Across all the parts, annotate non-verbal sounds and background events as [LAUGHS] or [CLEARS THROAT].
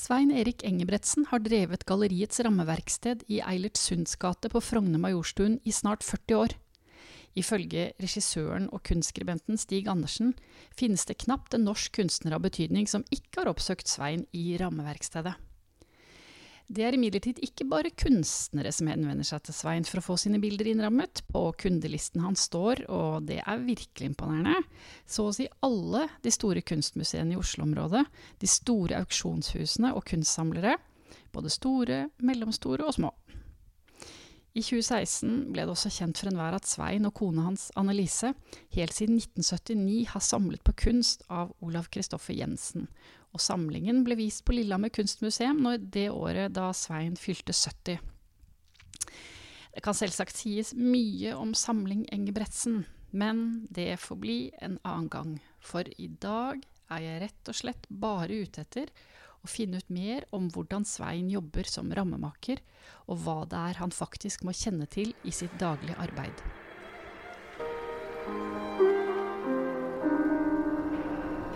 Svein Erik Engebretsen har drevet galleriets rammeverksted i Eilert Sunds gate på Frogner Majorstuen i snart 40 år. Ifølge regissøren og kunstskribenten Stig Andersen finnes det knapt en norsk kunstner av betydning som ikke har oppsøkt Svein i rammeverkstedet. Det er imidlertid ikke bare kunstnere som henvender seg til Svein for å få sine bilder innrammet. På kundelisten hans står, og det er virkelig imponerende, så å si alle de store kunstmuseene i Oslo-området, de store auksjonshusene og kunstsamlere, både store, mellomstore og små. I 2016 ble det også kjent for enhver at Svein og kona hans Annelise helt siden 1979 har samlet på kunst av Olav Kristoffer Jensen, og samlingen ble vist på Lillehammer kunstmuseum det året da Svein fylte 70. Det kan selvsagt sies mye om samling Engebretsen, men det får bli en annen gang, for i dag er jeg rett og slett bare ute etter å finne ut mer om hvordan Svein jobber som rammemaker, og hva det er han faktisk må kjenne til i sitt daglige arbeid.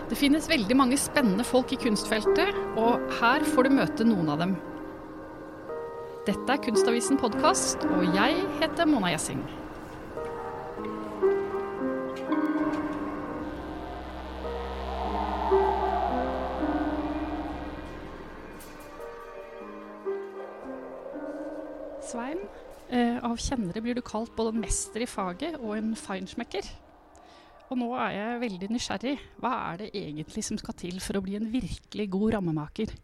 Det finnes veldig mange spennende folk i kunstfeltet, og her får du møte noen av dem. Dette er Kunstavisen podkast, og jeg heter Mona Gjessing. Svein, eh, av kjennere blir du kalt både en mester i faget og en feinschmecker. Og nå er jeg veldig nysgjerrig. Hva er det egentlig som skal til for å bli en virkelig god rammemaker?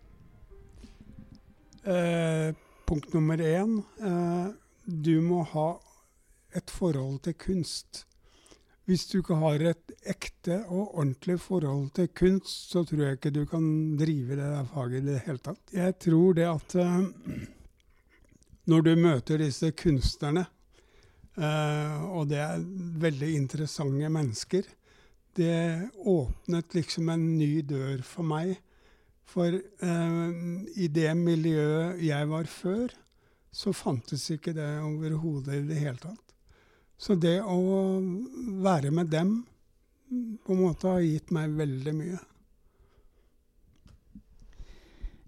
Eh, punkt nummer én. Eh, du må ha et forhold til kunst. Hvis du ikke har et ekte og ordentlig forhold til kunst, så tror jeg ikke du kan drive det der faget i det hele tatt. Jeg tror det at eh, når du møter disse kunstnerne, Uh, og det er veldig interessante mennesker. Det åpnet liksom en ny dør for meg. For uh, i det miljøet jeg var før, så fantes ikke det overhodet i det hele tatt. Så det å være med dem på en måte har gitt meg veldig mye. Um,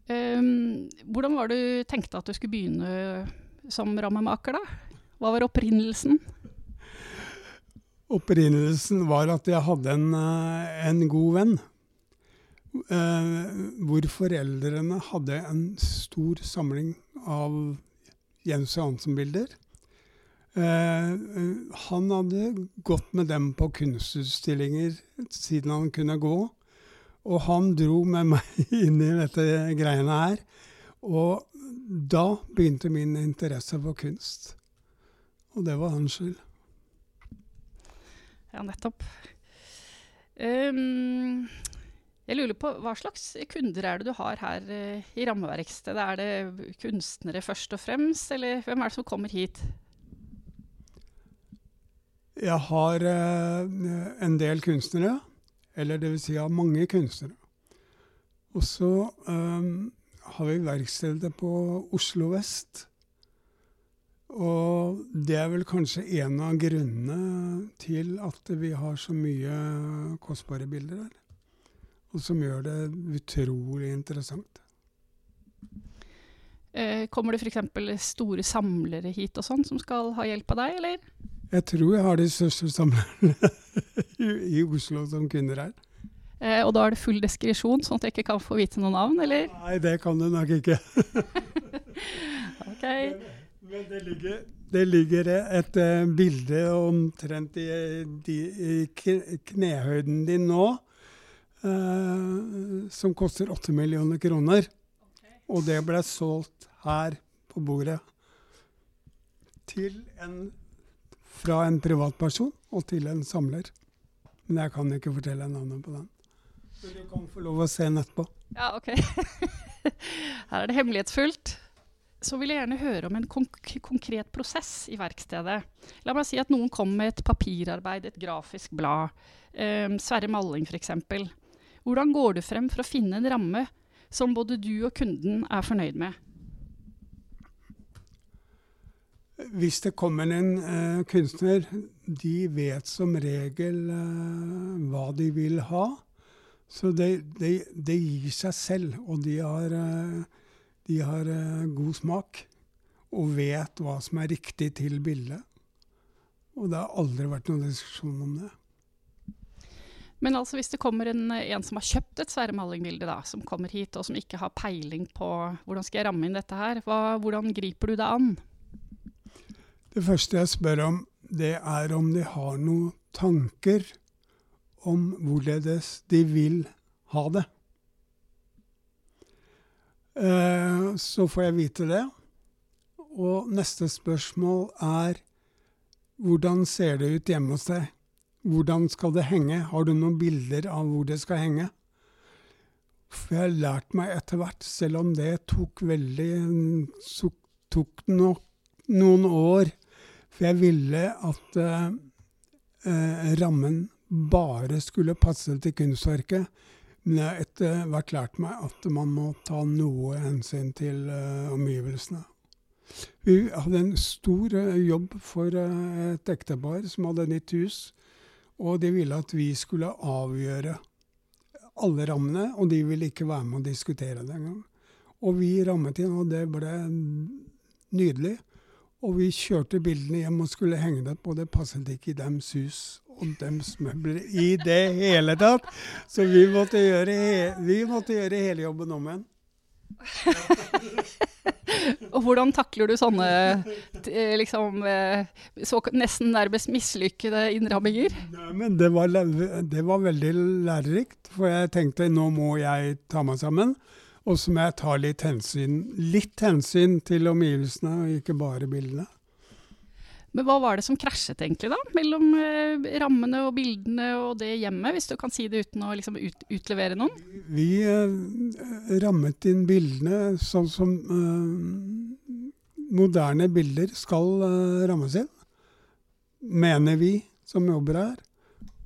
hvordan var det du tenkte at du skulle begynne som rammemaker, da? Hva var opprinnelsen? Opprinnelsen var at jeg hadde en, en god venn. Eh, hvor foreldrene hadde en stor samling av Jens Johansen-bilder. Eh, han hadde gått med dem på kunstutstillinger siden han kunne gå. Og han dro med meg [LAUGHS] inn i dette greiene her. Og da begynte min interesse for kunst. Og det var hans skyld. Ja, nettopp. Um, jeg lurer på hva slags kunder er det du har her uh, i rammeverkstedet? Er det kunstnere først og fremst, eller hvem er det som kommer hit? Jeg har uh, en del kunstnere, eller vil si av mange kunstnere. Og så um, har vi verkstedet på Oslo vest. Og det er vel kanskje en av grunnene til at vi har så mye kostbare bilder der. Og som gjør det utrolig interessant. Eh, kommer det f.eks. store samlere hit og sånn som skal ha hjelp av deg, eller? Jeg tror jeg har de største samlerne [LAUGHS] i Oslo som kunder her. Eh, og da er det full diskresjon, sånn at jeg ikke kan få vite noen navn, eller? Nei, det kan du nok ikke. [LAUGHS] ok. Men det ligger, det ligger et et bilde omtrent i, i, i knehøyden din nå, eh, som koster 8 millioner kroner. Okay. Og det ble solgt her på bordet. Til en, fra en privatperson og til en samler. Men jeg kan ikke fortelle navnet på den. Men du kan få lov å se den etterpå. Ja, OK. [LAUGHS] Her er det hemmelighetsfullt så vil jeg gjerne høre om en konk konkret prosess i verkstedet. La meg si at noen kommer med et papirarbeid, et grafisk blad. Um, Sverre Malling f.eks. Hvordan går du frem for å finne en ramme som både du og kunden er fornøyd med? Hvis det kommer en uh, kunstner, de vet som regel uh, hva de vil ha. Så det, de, de gir seg selv, og de har, eh, de har eh, god smak. Og vet hva som er riktig til bildet. Og det har aldri vært noen diskusjon om det. Men altså hvis det kommer en, en som har kjøpt et Sverre Malling-bilde, som kommer hit og som ikke har peiling på hvordan skal jeg ramme inn dette her, hva, hvordan griper du det an? Det første jeg spør om, det er om de har noen tanker om hvorledes de vil ha det. Eh, så får jeg vite det. Og neste spørsmål er hvordan ser det ut hjemme hos deg? Hvordan skal det henge? Har du noen bilder av hvor det skal henge? For jeg har lært meg etter hvert, selv om det tok veldig tok nok noen år For jeg ville at eh, eh, rammen bare skulle passe til kunstverket. Men jeg har etter hvert lært meg at man må ta noe hensyn til eh, omgivelsene. Vi hadde en stor eh, jobb for eh, et ektepar som hadde nytt hus. Og de ville at vi skulle avgjøre alle rammene, og de ville ikke være med å diskutere det engang. Og vi rammet inn, og det ble nydelig. Og vi kjørte bildene hjem og skulle henge det på. Det passet ikke i dems hus og dems møbler i det hele tatt. Så vi måtte gjøre, vi måtte gjøre hele jobben om igjen. [LAUGHS] og hvordan takler du sånne eh, liksom, eh, så nesten nærmest mislykkede innramminger? men det var, det var, veldig lærerikt, for jeg tenkte nå må jeg ta meg sammen. Og så må jeg ta litt hensyn, litt hensyn til omgivelsene, og ikke bare bildene. Men hva var det som krasjet egentlig da, mellom eh, rammene og bildene og det hjemmet, hvis du kan si det uten å liksom ut, utlevere noen? Vi eh, rammet inn bildene sånn som eh, moderne bilder skal eh, rammes inn. Mener vi som jobber her.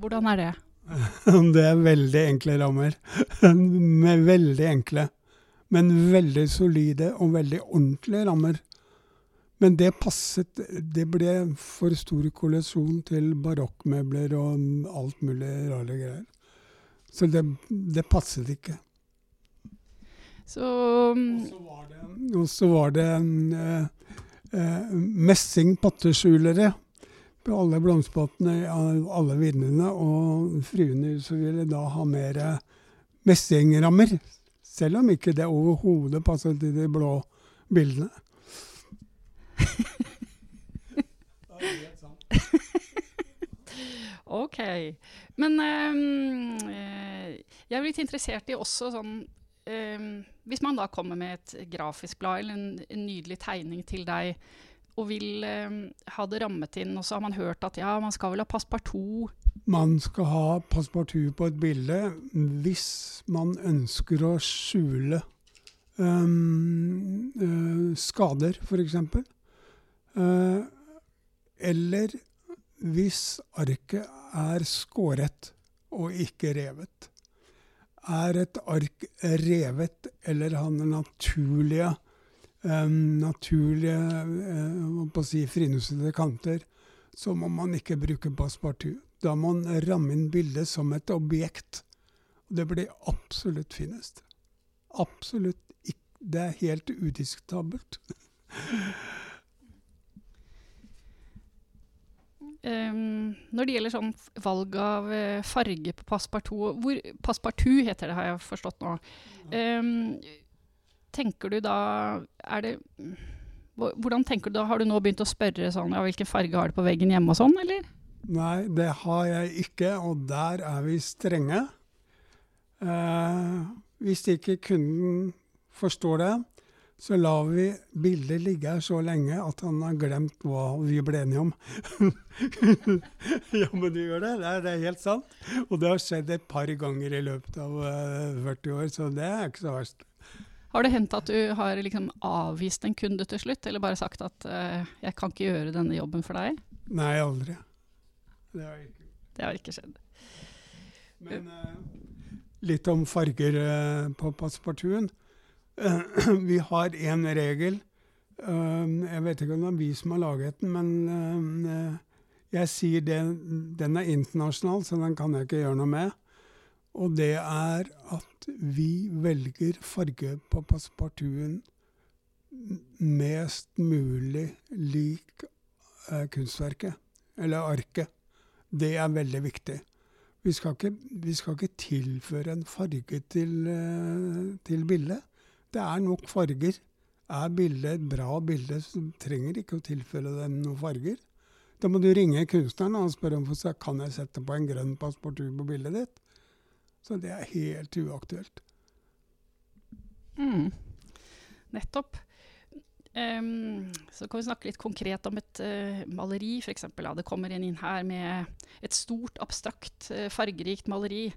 Hvordan er det? [LAUGHS] det er veldig enkle rammer. [LAUGHS] Med veldig enkle, men veldig solide og veldig ordentlige rammer. Men det passet Det ble for stor kollisjon til barokkmøbler og alt mulig rare greier. Så det, det passet ikke. Så Og så var det, eh, eh, messing potteskjulere på alle blomsterpottene av alle vinduene. Og fruene i huset ville da ha mer messingrammer. Selv om ikke det overhodet passer til de blå bildene. [LAUGHS] ok. Men um, jeg er litt interessert i også sånn um, Hvis man da kommer med et grafisk blad eller en, en nydelig tegning til deg, og vil eh, ha det rammet inn, og så har man hørt at ja, man skal vel ha passepartout Man skal ha passepartout på et bilde hvis man ønsker å skjule um, uh, skader, f.eks. Uh, eller hvis arket er skåret og ikke revet. Er et ark revet eller har den naturlige, um, naturlige uh, si, frinussede kanter, så må man ikke bruke passepartout. Da må man ramme inn bildet som et objekt. Det blir absolutt finest. Absolutt ikke. Det er helt udiskutabelt. Um, når det gjelder sånn valg av uh, farge på passepartout Passepartout heter det, har jeg forstått nå. Um, tenker du da Er det Hvordan tenker du da? Har du nå begynt å spørre sånn ja, hvilken farge har du på veggen hjemme og sånn, eller? Nei, det har jeg ikke, og der er vi strenge. Eh, hvis ikke kunden forstår det, så lar vi bildet ligge her så lenge at han har glemt hva vi ble enige om. [LAUGHS] ja, men du gjør det. det det er, helt sant. Og det har skjedd et par ganger i løpet av uh, eh, 40 år, så det er ikke så verst. Har det hendt at du har liksom avvist en kunde til slutt, eller bare sagt at uh, 'jeg kan ikke gjøre denne jobben for deg'? Nei, aldri. Det har ikke Det har ikke skjedd. Men uh, litt om farger på passepartouten. [CLEARS THROAT] vi har én regel. Um, jeg vet ikke om det er vi som har laget den, men um, jeg sier det, den er internasjonal, så den kan jeg ikke gjøre noe med. Og det er at vi velger farge på passepartouten mest mulig lik eh, kunstverket, eller arket. Det er veldig viktig. Vi skal ikke, vi skal ikke tilføre en farge til, eh, til bildet. Det er nok farger. Er bildet et bra bilde, så trenger ikke å tilføre dem noen farger. Da må du ringe kunstneren og spørre om kan jeg sette på en grønn passepartout på bildet ditt. Så det er helt uaktuelt. Mm. Nettopp. Um, så kan vi snakke litt konkret om et uh, maleri, f.eks. Ja, det kommer en inn her med et stort, abstrakt, uh, fargerikt maleri.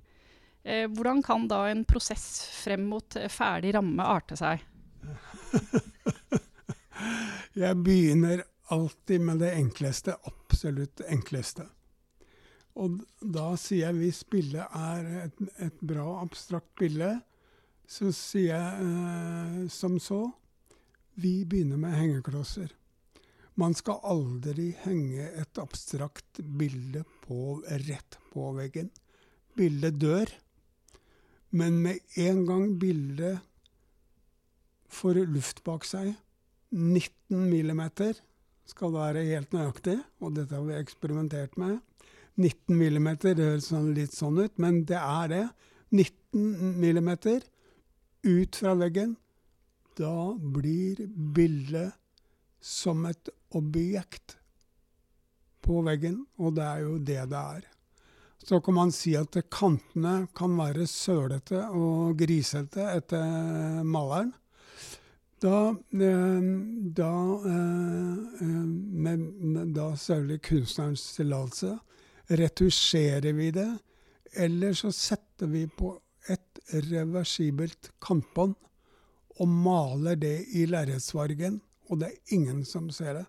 Uh, hvordan kan da en prosess frem mot ferdig ramme arte seg? [LAUGHS] Jeg begynner alltid med det enkleste, absolutt enkleste. Og da sier jeg hvis bildet er et, et bra, abstrakt bilde, så sier jeg som så vi begynner med hengeklosser. Man skal aldri henge et abstrakt bilde på, rett på veggen. Bildet dør. Men med en gang bildet får luft bak seg, 19 millimeter skal være helt nøyaktig, og dette har vi eksperimentert med. 19 millimeter, det høres sånn litt sånn ut, men det er det. 19 millimeter ut fra veggen, da blir bildet som et objekt på veggen, og det er jo det det er. Så kan man si at kantene kan være sølete og grisete etter maleren. Da, eh, da, eh, med, med, da sørger kunstnerens tillatelse retusjerer vi det, eller så setter vi på et reversibelt kantbånd og maler det i lerretsfargen, og det er ingen som ser det.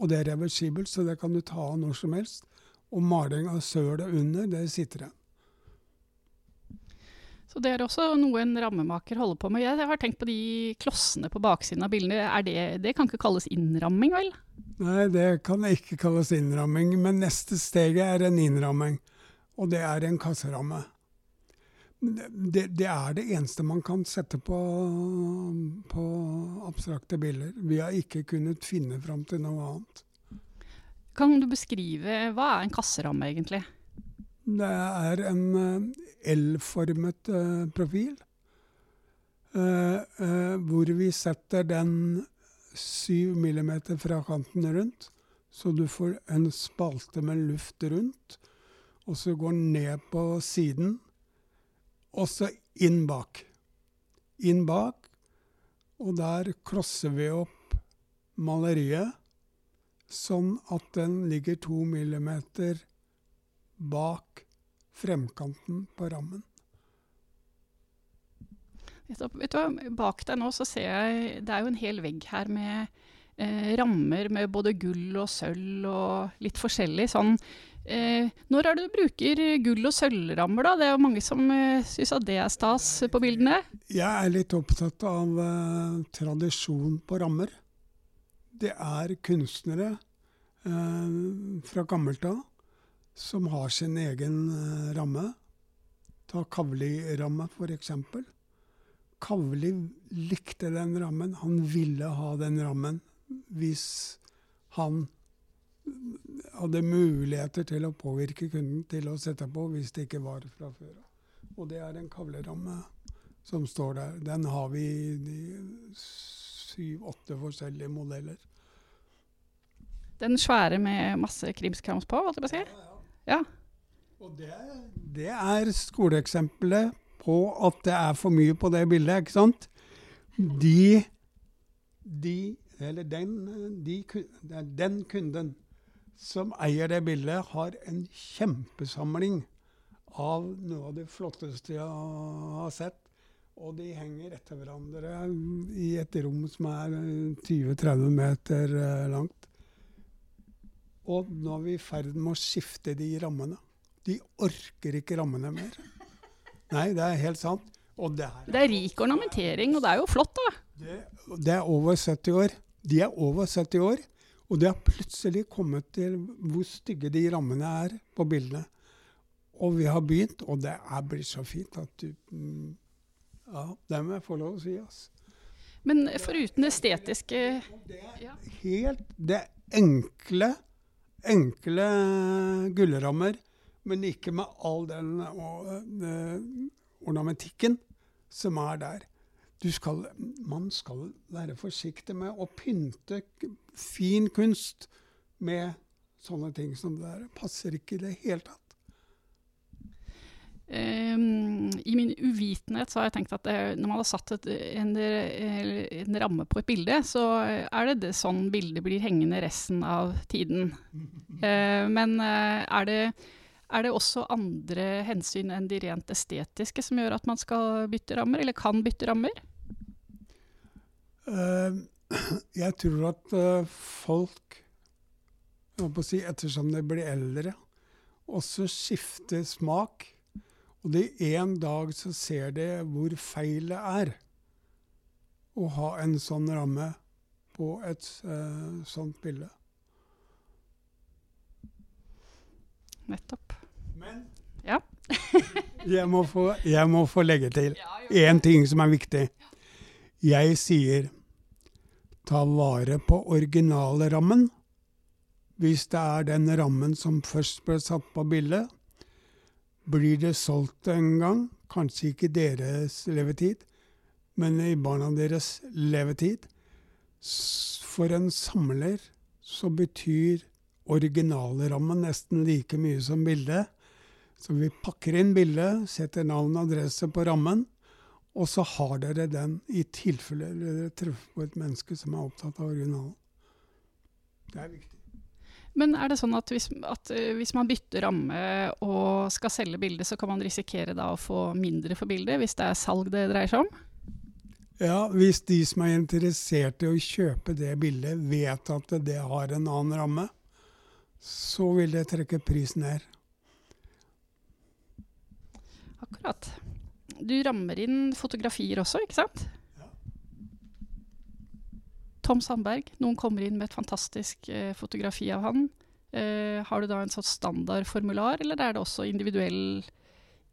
Og det er reversibelt, så det kan du ta av når som helst. Og maling av sølet under, det sitter igjen. Så det er også noe en rammemaker holder på med. Jeg har tenkt på de klossene på baksiden av bildene. Det, det, kan ikke kalles innramming, vel? Nei, det kan ikke kalles innramming. Men neste steget er en innramming. Og det er en kasseramme det, det, er det eneste man kan sette på, på, abstrakte bilder. Vi har ikke kunnet finne fram til noe annet. Kan du beskrive Hva er en kasseramme, egentlig? Det er en L-formet uh, profil. Uh, hvor vi setter den syv millimeter fra kanten rundt. Så du får en spalte med luft rundt. Og så går den ned på siden og så inn bak. Inn bak, og der klosser vi opp maleriet sånn at den ligger to millimeter bak fremkanten på rammen. Vet du hva, Bak deg nå så ser jeg Det er jo en hel vegg her med eh, rammer med både gull og sølv og litt forskjellig. Sånn Eh, når er det du bruker gull- og sølvrammer, da? Det er jo mange som eh, syns at det er stas på bildene. Jeg er litt opptatt av eh, tradisjon på rammer. Det er kunstnere eh, fra gammelt av som har sin egen eh, ramme. Ta Kavli-ramme, f.eks. Kavli likte den rammen. Han ville ha den rammen hvis han hadde muligheter til å påvirke kunden til å sette på hvis det ikke var fra før av. Og det er en kavleramme som står der. Den har vi i syv-åtte forskjellige modeller. Den svære med masse krimskrams på, hva skal jeg si? Ja. ja. Og det, det er skoleeksempelet på at det er for mye på det bildet, ikke sant? De, de eller den, de, den kunden som eier det bildet, har en kjempesamling av noe av det flotteste jeg har sett. Og de henger etter hverandre i et rom som er 20-30 meter eh, langt. Og nå er vi i ferd med å skifte de rammene. De orker ikke rammene mer. Nei, det er helt sant. Det er, det er, rik ornamentering, og det er jo flott, da. Det, det er over 70 år. De er over 70 år. Og det har plutselig kommet til hvor stygge de rammene er på bildene. og vi har begynt, og det er blitt så fint at du mm, Ja, det må jeg få lov å si, altså. Men foruten estetiske ja. Helt det enkle, enkle gullrammer, men ikke med all den ornamentikken som er der. Skal, man skal være forsiktig med å pynte fin kunst med sånne ting som det der. Passer ikke i det hele tatt. Um, I min uvitenhet så har jeg tenkt at det, når man har satt et, en, en, ramme på et bilde, så er det, det sånn bildet blir hengende resten av tiden. Uh, [LAUGHS] men uh, er, det, er, det, også andre hensyn enn de rent estetiske som gjør at man skal bytte rammer, eller kan bytte rammer? Uh, [CLEARS THROAT] jeg tror at folk, si, ettersom de blir eldre, også skifter smak og det en dag så ser de hvor feil det er å ha en sånn ramme på et uh, sånt bilde. Nettopp. Men ja. [LAUGHS] jeg, må få, jeg, må få, legge til én ting som er viktig. Jeg sier ta vare på originalrammen. Hvis det er den rammen som først ble satt på bildet, blir det solgt en gang, kanskje ikke deres levetid, men i barna deres levetid. For en samler så betyr originalrammen nesten like mye som bildet. Så vi pakker inn bildet, setter navn og adresse på rammen, og så har dere den i tilfelle dere treffer på et menneske som er opptatt av originalen. Det er viktig. Men er det sånn at hvis, at uh, hvis, man bytter ramme og skal selge bildet, så kan man risikere da å få mindre for bildet, hvis det er salg det dreier seg om? Ja, hvis de som er interessert i å kjøpe det bildet, vet at det har en annen ramme, så vil det trekke prisen ned. Akkurat. Du rammer inn fotografier også, ikke sant? Tom Sandberg. Noen kommer inn med et fantastisk eh, fotografi av han. Eh, har du da en sånn standardformular, eller er det også individuell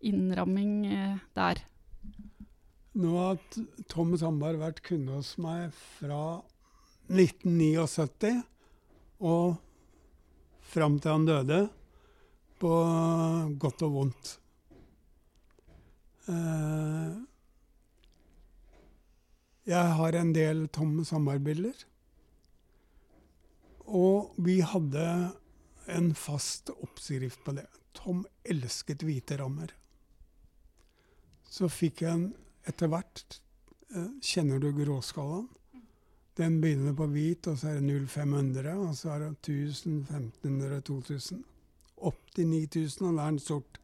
innramming eh, der? Nå har Tom Sandberg vært kunde hos meg fra 1979 og fram til han døde, på godt og vondt. Eh, jeg har en del tomme Samar-bilder. Og vi hadde en fast oppskrift på det. Tom elsket hvite rammer. Så fikk jeg en etter hvert eh, Kjenner du gråskalaen? Den begynner på hvit, og så er det 0500, og så er det 1000, 1500, 2000. Opp til 9000, og da er den sort.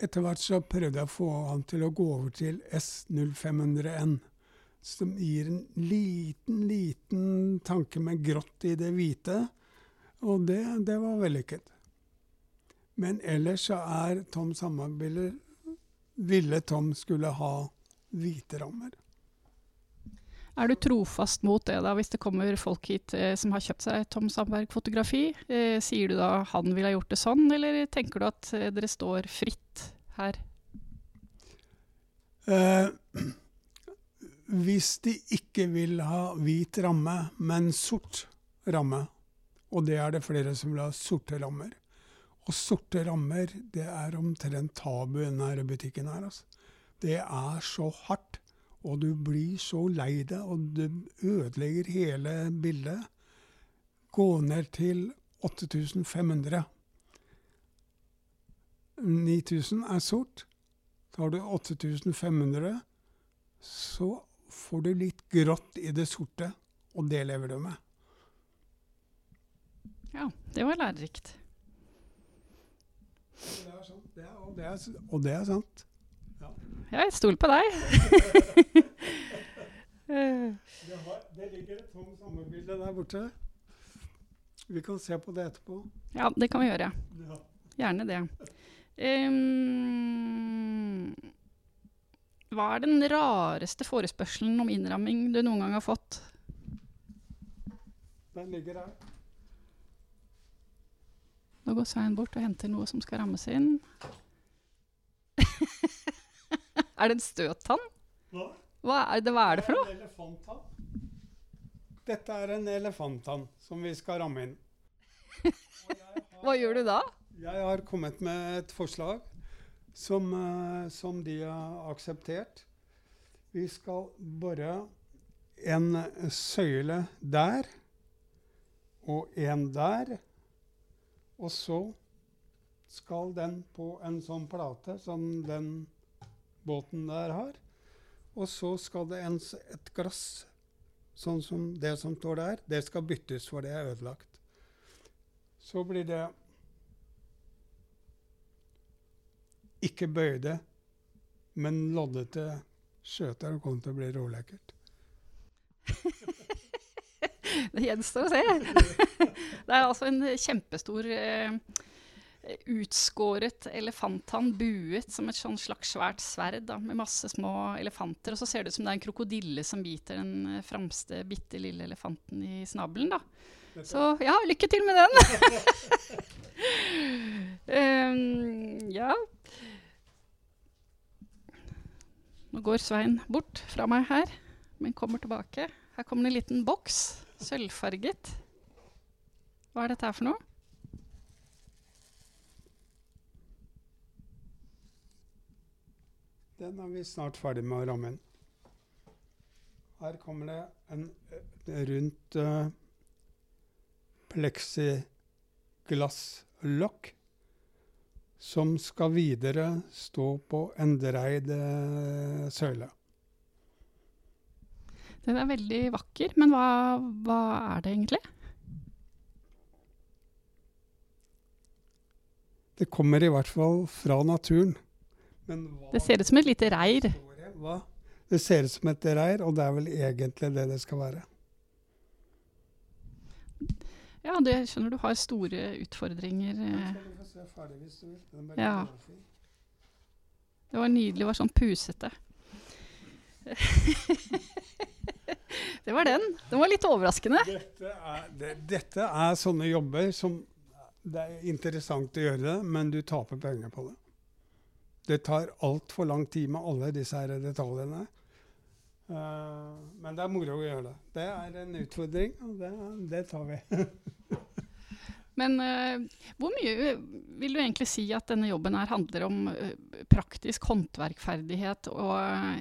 Etter hvert så prøvde jeg å få han til å gå over til S0500N, som gir en liten, liten tanke med grått i det hvite. Og det, det var vellykket. Men ellers så er Tom Samarbiller Ville Tom skulle ha hvite rammer. Er du trofast mot det, da, hvis det kommer folk hit eh, som har kjøpt seg Tom Sandberg-fotografi? Eh, sier du da han ville ha gjort det sånn, eller tenker du at eh, dere står fritt her? Eh, hvis de ikke vil ha hvit ramme, men sort ramme, og det er det flere som vil ha sorte rammer Og sorte rammer, det er omtrent tabu i denne butikken her. Altså. Det er så hardt. Og du blir så lei deg, og du ødelegger hele bildet. Gå ned til 8500. 9000 er sort. Tar du 8500, så får du litt grått i det sorte, og det lever du med. Ja, det var lærerikt. Det er sant. Det er, og, det er, og det er sant. Jeg stoler på deg. [LAUGHS] det, har, det, ligger et tomt sommerbilde der borte. Vi kan se på det etterpå. Ja, det kan vi gjøre. Ja. Gjerne det. Um, hva er den rareste forespørselen om innramming du noen gang har fått? Den ligger her. Nå går Svein bort og henter noe som skal rammes inn. Er det en støttann? Hva? Hva er det, hva er det for noe? En elefanttann. Dette er en elefanttann som vi skal ramme inn. [LAUGHS] Hva gjør du da? Jeg har kommet med et forslag som, eh, som de har akseptert. Vi skal bore en søyle der og en der. Og så skal den på en sånn plate som den båten der har. Og så skal det en, et glass, sånn som det som står der, det skal byttes, for det er ødelagt. Så blir det ikke bøyde, men loddete skjøter. og kommer til å bli rålekkert. [LAUGHS] Det gjenstår å se. [LAUGHS] Det er altså en kjempestor eh, utskåret elefanthann buet som et sånn slags svært sverd da, med masse små elefanter. Og så ser det ut som det er en krokodille som biter den eh, fremste bitte lille elefanten i snabelen. da. Så ja, lykke til med den! um, [LAUGHS] ja. Nå går Svein bort fra meg her, men kommer tilbake. Her kommer det en liten boks, sølvfarget. Hva er dette her for noe? Den er vi snart ferdig med å ramme inn. Her kommer det en eh, rundt uh, pleksiglasslokk som skal videre stå på en dreid uh, søyle. Den er veldig vakker, men hva, hva er det egentlig? Det kommer i hvert fall fra naturen. Hva Det ser ut som et lite reir. Hva? Det ser ut som et reir, og det er vel egentlig det det skal være. Ja, det skjønner du har store utfordringer. Den eh. Ja. Det var nydelig, det var sånn pusete. [LAUGHS] det var den. Den var litt overraskende. Dette er, det, dette er sånne jobber som Det er interessant å gjøre det, men du taper penger på det. Det tar altfor lang tid med alle disse her detaljene. Eh, men det er moro å gjøre det. Det er en utfordring, og det, det tar vi. [LAUGHS] Men uh, hvor mye vil du egentlig si at denne jobben her handler om uh, praktisk håndverkferdighet og,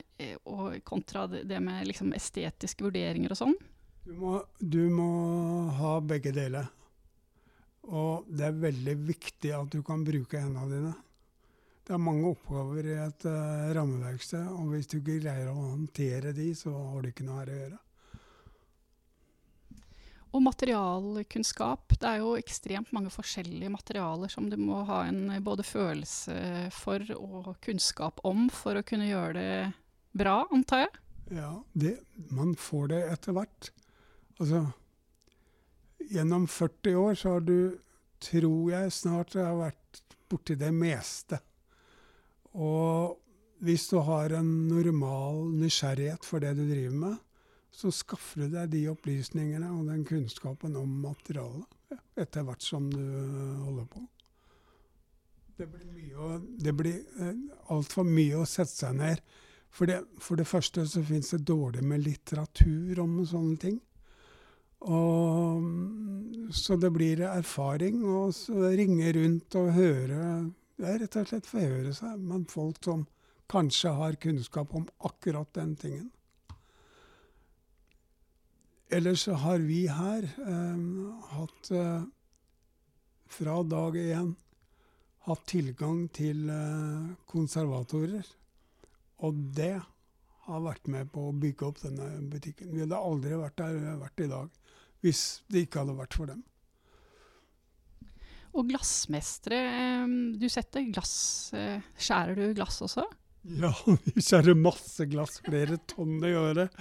og kontra det det med liksom estetiske vurderinger og sånn? Du må, du må ha begge deler. Og det er veldig viktig at du kan bruke hendene dine. Det er mange oppgaver i et uh, rammeverksted, og hvis du ikke greier å håndtere de, så har du ikke noe her å gjøre. Og materialkunnskap. Det er jo ekstremt mange forskjellige materialer som du må ha en eh, både følelse for og kunnskap om for å kunne gjøre det bra, antar jeg. Ja, det, man får det etter hvert. Altså, gjennom 40 år så har du, tror jeg snart har vært borti det meste. Og hvis du har en normal nysgjerrighet for det du driver med, så skaffer du deg de opplysningene og den kunnskapen om materialet etter hvert som du øh, holder på. Det blir, mye å, det blir eh, altfor mye å sette seg ned. For det, for det første så fins det dårlig med litteratur om sånne ting. Og, mm, så det blir erfaring, så ringe rundt og høre Det er rett og slett forhøre seg med folk som kanskje har kunnskap om akkurat den tingen. Ellers så har vi her eh, hatt eh, fra dag én hatt tilgang til eh, konservatorer. Og det har vært med på å bygge opp denne butikken. Vi hadde aldri vært der vi har vært i dag hvis det ikke hadde vært for dem. Og glassmestere eh, Du setter glass eh, Skjærer du glass også? Ja, vi skjærer masse glass, flere tonn i året.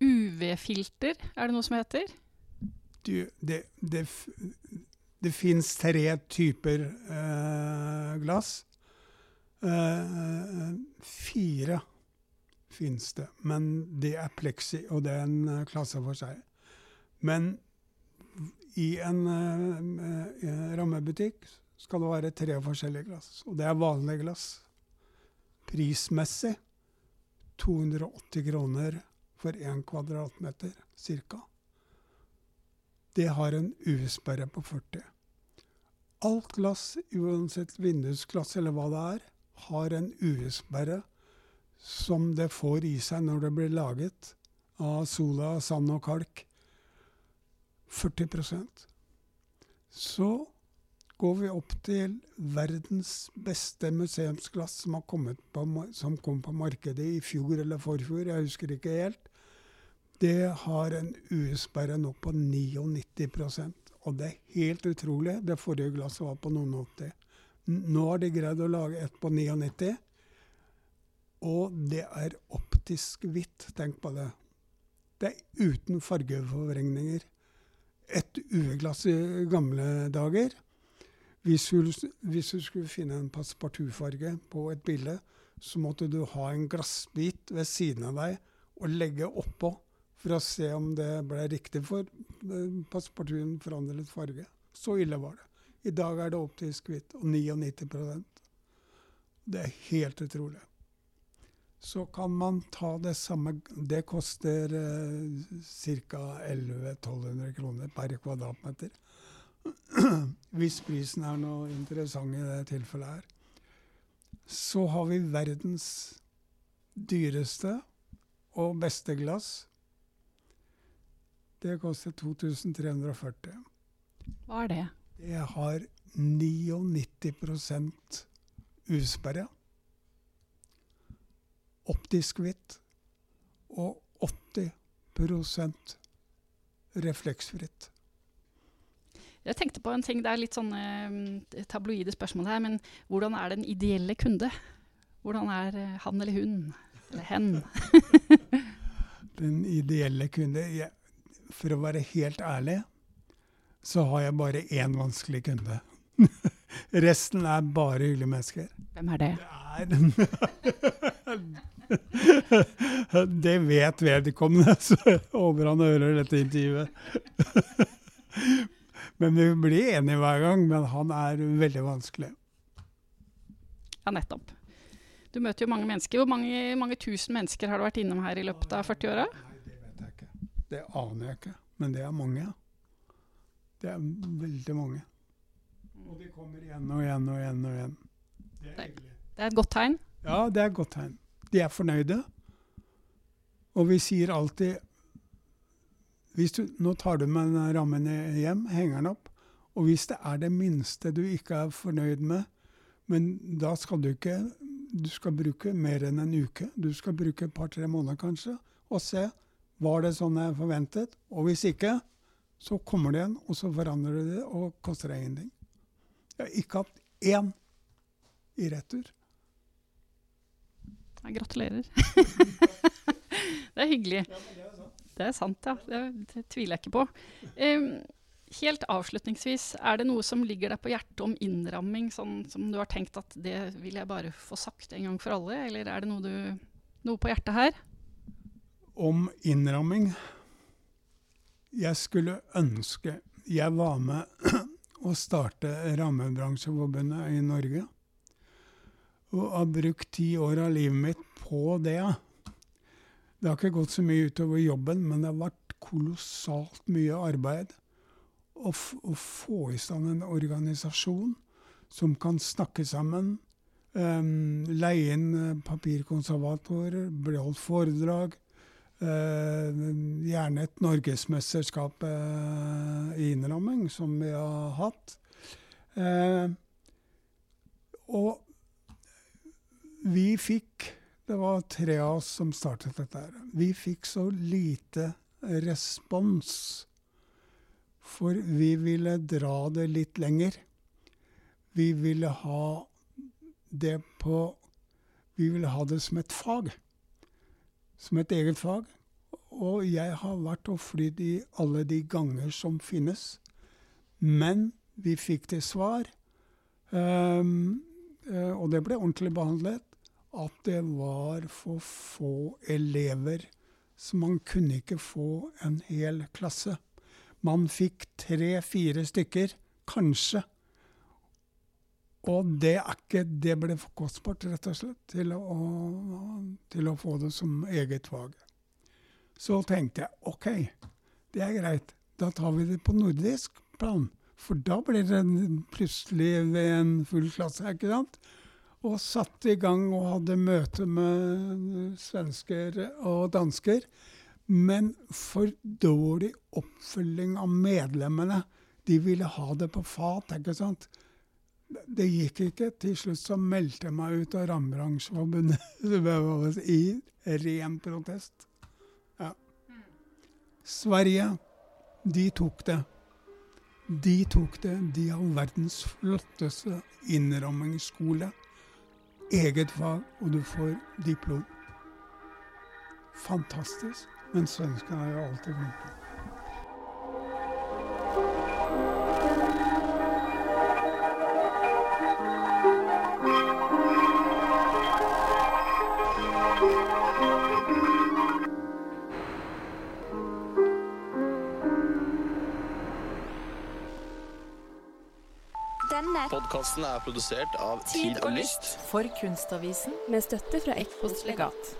UV-filter, er det noe som heter? Du, det, det, det fins tre typer eh, glass. Eh, fire fins det, men det er pleksi, og det er en eh, klasse for seg. Men I en uh, rammebutikk skal det være tre forskjellige glass, og det er vanlige glass. Prismessig 280 kroner for én kvadratmeter ca. Det har en UV-sperre på 40. Alt glass, uansett vindusglass eller hva det er, har en UV-sperre som det får i seg når det blir laget av sola, sand og kalk. 40% Så går vi opp til verdens beste museumsglass som, på, som kom på markedet i fjor eller forfjor, jeg husker ikke helt. Det har en US-sperre nå på 99% og det er helt utrolig. Det forrige glasset var på noen 80. Nå har de greid å lage et på 99, og det er optisk hvitt. Tenk på det. Det er uten fargeforvrengninger. Et UV-glass i gamle dager hvis du, hvis du, skulle finne en passepartoutfarge på et bilde, så måtte du ha en glassbit ved siden av deg og legge oppå for å se om det ble riktig, for eh, passepartouten forandret farge. Så ille var det. I dag er det optisk hvitt, og 99% Det er helt utrolig. Så kan man ta det samme Det koster eh, ca. 1100-1200 kroner per kvadratmeter. [CLEARS THROAT] Hvis prisen er noe interessant i det tilfellet her. Så har vi verdens dyreste og beste glass det koster 2340. Hva er det? Det har 99% usperre. Optisk hvitt. Og 80% refleksfritt. Jeg tenkte på en ting, Det er litt sånne uh, tabloide spørsmål her, men hvordan er den ideelle kunde? Hvordan er uh, han eller hun? Eller hen? [LAUGHS] den ideelle kunde jeg, for å være helt ærlig, så har jeg bare én vanskelig kunde. [LAUGHS] Resten er bare hyggelige mennesker. Hvem er det? Det, [LAUGHS] [LAUGHS] det vet vedkommende, [LAUGHS] så jeg håper han hører dette intervjuet. [LAUGHS] Men vi blir enige hver gang, men han er veldig vanskelig. Ja, nettopp. Du møter jo mange mennesker. Hvor mange, mange tusen mennesker har du vært innom her i løpet av 40 åra? Det aner jeg ikke, men det er mange. Det er veldig mange. Og de kommer igjen og igjen og igjen. og igjen. Det er, det er et godt tegn? Ja, det er et godt tegn. De er fornøyde. Og vi sier alltid du, Nå tar du med den rammen hjem, henger den opp. Og hvis det er det minste du ikke er fornøyd med, men da skal du ikke Du skal bruke mer enn en uke. Du skal bruke et par-tre måneder kanskje, og se var det sånn jeg forventet? Og hvis ikke, så kommer det igjen, og så forandrer du det og koster deg ingenting. Jeg har ikke hatt én i retur. Jeg gratulerer. [LAUGHS] det er hyggelig. det, er sant. ja. Det, det, tviler jeg ikke på. Um, helt avslutningsvis, er det noe som ligger deg på hjertet om innramming, sånn som du har tenkt at det vil jeg bare få sagt en gang for alle, eller er det noe, du, noe på hjertet her? om innramming. Jeg skulle ønske jeg var med [CLEARS THROAT] å starte Rammebransjeforbundet i Norge. Og har brukt ti år av livet mitt på det. Det har ikke gått så mye utover jobben, men det har vært kolossalt mye arbeid å, å få i stand en organisasjon som kan snakke sammen, um, leie inn eh, papirkonservatorer, bli holdt foredrag, Uh, gjerne et norgesmesterskap uh, i innramming, som vi har hatt. Uh, og vi fikk Det var tre av oss som startet dette. her. Vi fikk så lite respons, for vi ville dra det litt lenger. Vi ville ha det på Vi ville ha det som et fag som et eget fag. Og jeg har vært og flydd i alle de ganger som finnes. Men vi fikk til svar, um, og det ble ordentlig behandlet, at det var for få elever. Så man kunne ikke få en hel klasse. Man fikk tre-fire stykker, kanskje. Og det, ikke, det ble for kostbart, rett og slett, til å, til å få det som eget fag. Så tenkte jeg OK, det er greit. Da tar vi det på nordisk plan. For da blir det plutselig en full klasse, ikke sant? Og satte i gang og hadde møte med svensker og dansker. Men for dårlig oppfølging av medlemmene. De ville ha det på fat, ikke sant. Det gikk ikke. Til slutt så meldte jeg meg ut av Rammebransjeforbundet [LAUGHS] i ren protest. Ja. Sverige, de tok det. De tok det. De har verdens flotteste innrammingsskole. Eget fag, og du får diplom. Fantastisk. Men svenskene er jo alltid flinke. Denne Podkasten er produsert av Tid og Lyst. For Kunstavisen med støtte fra Ekpos legat.